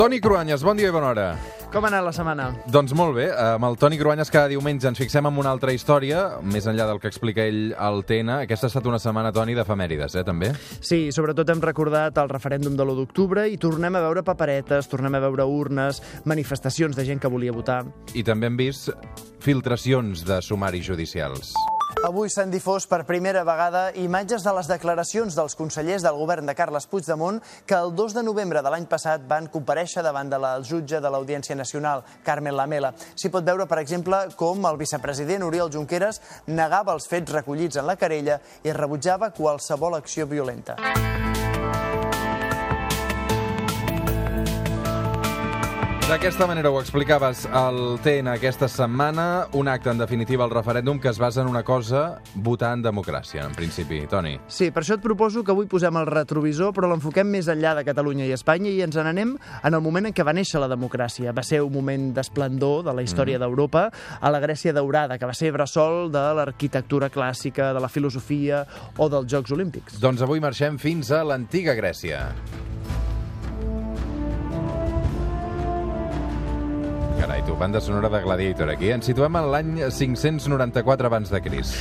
Toni Cruanyes, bon dia i bona hora. Com ha anat la setmana? Doncs molt bé, amb el Toni Cruanyes cada diumenge ens fixem en una altra història, més enllà del que explica ell al TN. Aquesta ha estat una setmana, Toni, d'efemèrides, eh, també? Sí, sobretot hem recordat el referèndum de l'1 d'octubre i tornem a veure paperetes, tornem a veure urnes, manifestacions de gent que volia votar. I també hem vist filtracions de sumaris judicials. Avui s'han difós per primera vegada imatges de les declaracions dels consellers del govern de Carles Puigdemont que el 2 de novembre de l'any passat van compareixer davant de la jutge de l'Audiència Nacional, Carmen Lamela. S'hi pot veure, per exemple, com el vicepresident Oriol Junqueras negava els fets recollits en la querella i rebutjava qualsevol acció violenta. D'aquesta manera ho explicaves al TN aquesta setmana, un acte, en definitiva, el referèndum que es basa en una cosa, votar en democràcia, en principi. Toni. Sí, per això et proposo que avui posem el retrovisor, però l'enfoquem més enllà de Catalunya i Espanya i ens n'anem en el moment en què va néixer la democràcia. Va ser un moment d'esplendor de la història mm. d'Europa, a la Grècia daurada, que va ser bressol de l'arquitectura clàssica, de la filosofia o dels Jocs Olímpics. Doncs avui marxem fins a l'antiga Grècia. Carai, tu, banda sonora de Gladiator aquí. Ens situem en l'any 594 abans de Cris.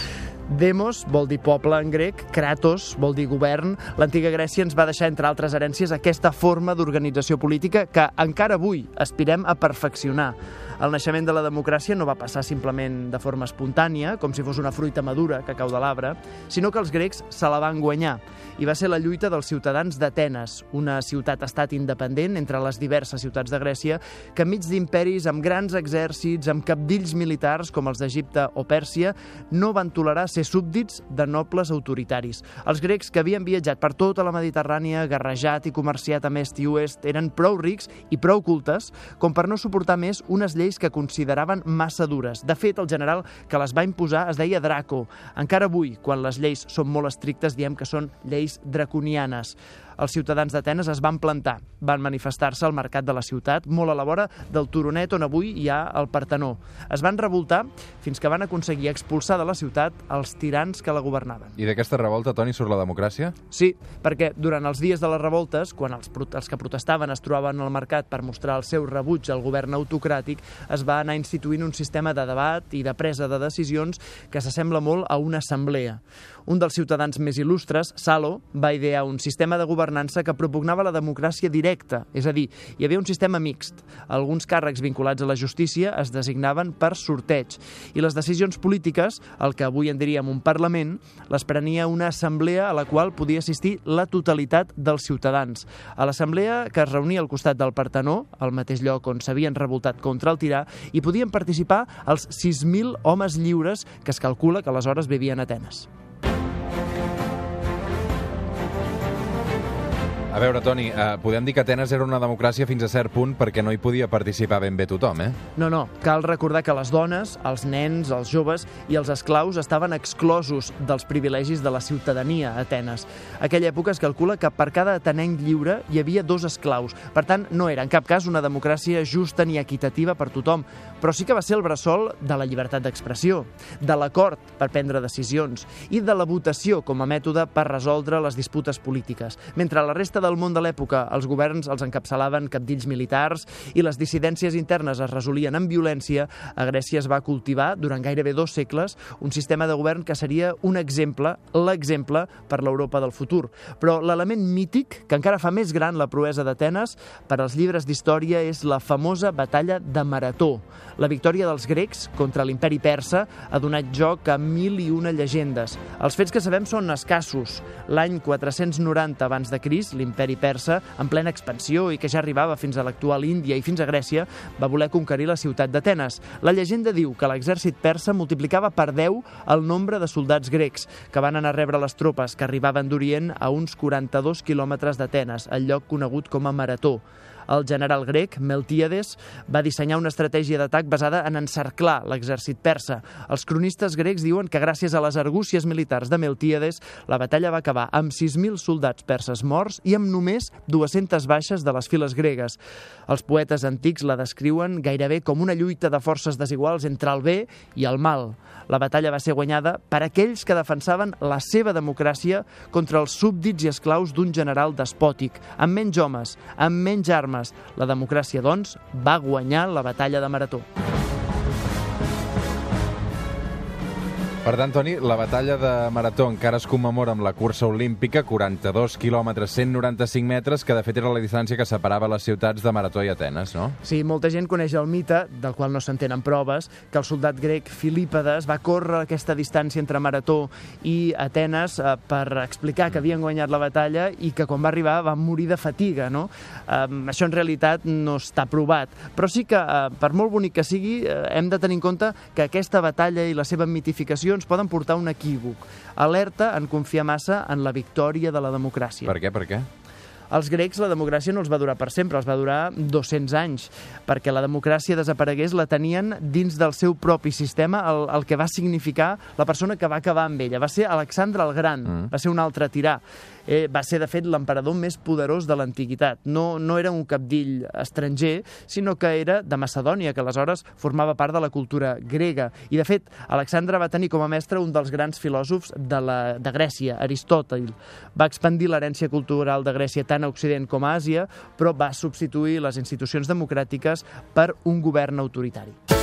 Demos vol dir poble en grec, Kratos vol dir govern. L'antiga Grècia ens va deixar, entre altres herències, aquesta forma d'organització política que encara avui aspirem a perfeccionar. El naixement de la democràcia no va passar simplement de forma espontània, com si fos una fruita madura que cau de l'arbre, sinó que els grecs se la van guanyar. I va ser la lluita dels ciutadans d'Atenes, una ciutat-estat independent entre les diverses ciutats de Grècia, que enmig d'imperis amb grans exèrcits, amb capdills militars com els d'Egipte o Pèrsia, no van tolerar ser súbdits de nobles autoritaris. Els grecs que havien viatjat per tota la Mediterrània, guerrejat i comerciat amb est i oest, eren prou rics i prou cultes com per no suportar més unes lleis que consideraven massa dures. De fet, el general que les va imposar es deia Draco. Encara avui, quan les lleis són molt estrictes, diem que són lleis draconianes els ciutadans d'Atenes es van plantar, van manifestar-se al mercat de la ciutat, molt a la vora del Turonet, on avui hi ha el Partenó. Es van revoltar fins que van aconseguir expulsar de la ciutat els tirans que la governaven. I d'aquesta revolta, Toni, surt la democràcia? Sí, perquè durant els dies de les revoltes, quan els, els que protestaven es trobaven al mercat per mostrar el seu rebuig al govern autocràtic, es va anar instituint un sistema de debat i de presa de decisions que s'assembla molt a una assemblea. Un dels ciutadans més il·lustres, Salo, va idear un sistema de governança governança que propugnava la democràcia directa, és a dir, hi havia un sistema mixt. Alguns càrrecs vinculats a la justícia es designaven per sorteig i les decisions polítiques, el que avui en diríem un Parlament, les prenia una assemblea a la qual podia assistir la totalitat dels ciutadans. A l'assemblea que es reunia al costat del Partenó, al mateix lloc on s'havien revoltat contra el tirà, hi podien participar els 6.000 homes lliures que es calcula que aleshores vivien a Atenes. Veure, Toni, eh, podem dir que Atenes era una democràcia fins a cert punt perquè no hi podia participar ben bé tothom, eh? No, no. Cal recordar que les dones, els nens, els joves i els esclaus estaven exclosos dels privilegis de la ciutadania a Atenes. Aquella època es calcula que per cada atenenc lliure hi havia dos esclaus. Per tant, no era en cap cas una democràcia justa ni equitativa per tothom, però sí que va ser el bressol de la llibertat d'expressió, de l'acord per prendre decisions i de la votació com a mètode per resoldre les disputes polítiques. Mentre la resta del món de l'època els governs els encapçalaven capdills militars i les dissidències internes es resolien amb violència, a Grècia es va cultivar durant gairebé dos segles un sistema de govern que seria un exemple, l'exemple per l'Europa del futur. Però l'element mític que encara fa més gran la proesa d'Atenes per als llibres d'història és la famosa batalla de Marató. La victòria dels grecs contra l'imperi persa ha donat joc a mil i una llegendes. Els fets que sabem són escassos. L'any 490 abans de Cris, l'imperi persa, en plena expansió i que ja arribava fins a l'actual Índia i fins a Grècia, va voler conquerir la ciutat d'Atenes. La llegenda diu que l'exèrcit persa multiplicava per 10 el nombre de soldats grecs, que van anar a rebre les tropes que arribaven d'Orient a uns 42 quilòmetres d'Atenes, el lloc conegut com a Marató. El general grec, Meltíades, va dissenyar una estratègia d'atac basada en encerclar l'exèrcit persa. Els cronistes grecs diuen que gràcies a les argúcies militars de Meltíades, la batalla va acabar amb 6.000 soldats perses morts i amb només 200 baixes de les files gregues. Els poetes antics la descriuen gairebé com una lluita de forces desiguals entre el bé i el mal. La batalla va ser guanyada per aquells que defensaven la seva democràcia contra els súbdits i esclaus d'un general despòtic, amb menys homes, amb menys armes, armes. La democràcia, doncs, va guanyar la batalla de Marató. Per tant, Toni, la batalla de Marató encara es commemora amb la cursa olímpica, 42 quilòmetres, 195 metres, que de fet era la distància que separava les ciutats de Marató i Atenes, no? Sí, molta gent coneix el mite, del qual no s'entenen proves, que el soldat grec Filípedes va córrer aquesta distància entre Marató i Atenes eh, per explicar que havien guanyat la batalla i que quan va arribar va morir de fatiga, no? Eh, això en realitat no està provat, però sí que, eh, per molt bonic que sigui, eh, hem de tenir en compte que aquesta batalla i la seva mitificació ens poden portar un equívoc. Alerta en confiar massa en la victòria de la democràcia. Per què, per què? Als grecs la democràcia no els va durar per sempre, els va durar 200 anys, perquè la democràcia desaparegués la tenien dins del seu propi sistema, el, el que va significar la persona que va acabar amb ella. Va ser Alexandre el Gran, mm. va ser un altre tirà. Eh, va ser, de fet, l'emperador més poderós de l'antiguitat. No, no era un capdill estranger, sinó que era de Macedònia, que aleshores formava part de la cultura grega. I, de fet, Alexandre va tenir com a mestre un dels grans filòsofs de, la, de Grècia, Aristòtil. Va expandir l'herència cultural de Grècia tant a Occident com a Àsia, però va substituir les institucions democràtiques per un govern autoritari.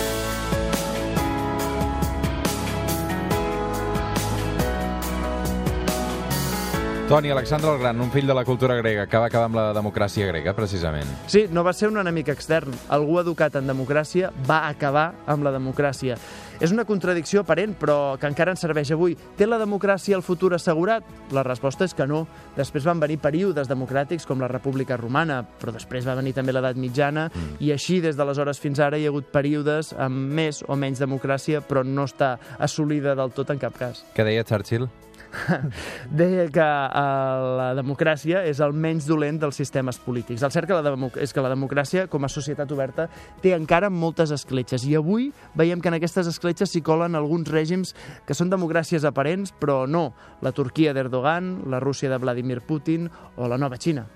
Toni, Alexandre el Gran, un fill de la cultura grega, que va acabar amb la democràcia grega, precisament. Sí, no va ser un enemic extern. Algú educat en democràcia va acabar amb la democràcia. És una contradicció aparent, però que encara ens serveix avui. Té la democràcia el futur assegurat? La resposta és que no. Després van venir períodes democràtics com la República Romana, però després va venir també l'edat mitjana, mm. i així des d'aleshores fins ara hi ha hagut períodes amb més o menys democràcia, però no està assolida del tot en cap cas. Què deia Churchill? deia que uh, la democràcia és el menys dolent dels sistemes polítics. El cert que la és que la democràcia, com a societat oberta, té encara moltes escletxes. I avui veiem que en aquestes escletxes s'hi colen alguns règims que són democràcies aparents, però no. La Turquia d'Erdogan, la Rússia de Vladimir Putin o la nova Xina.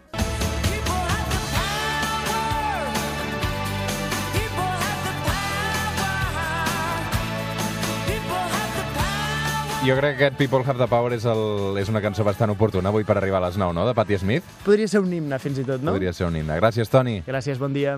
Jo crec que aquest People Have the Power és, el, és una cançó bastant oportuna avui per arribar a les 9, no?, de Patti Smith. Podria ser un himne, fins i tot, no? Podria ser un himne. Gràcies, Toni. Gràcies, bon dia.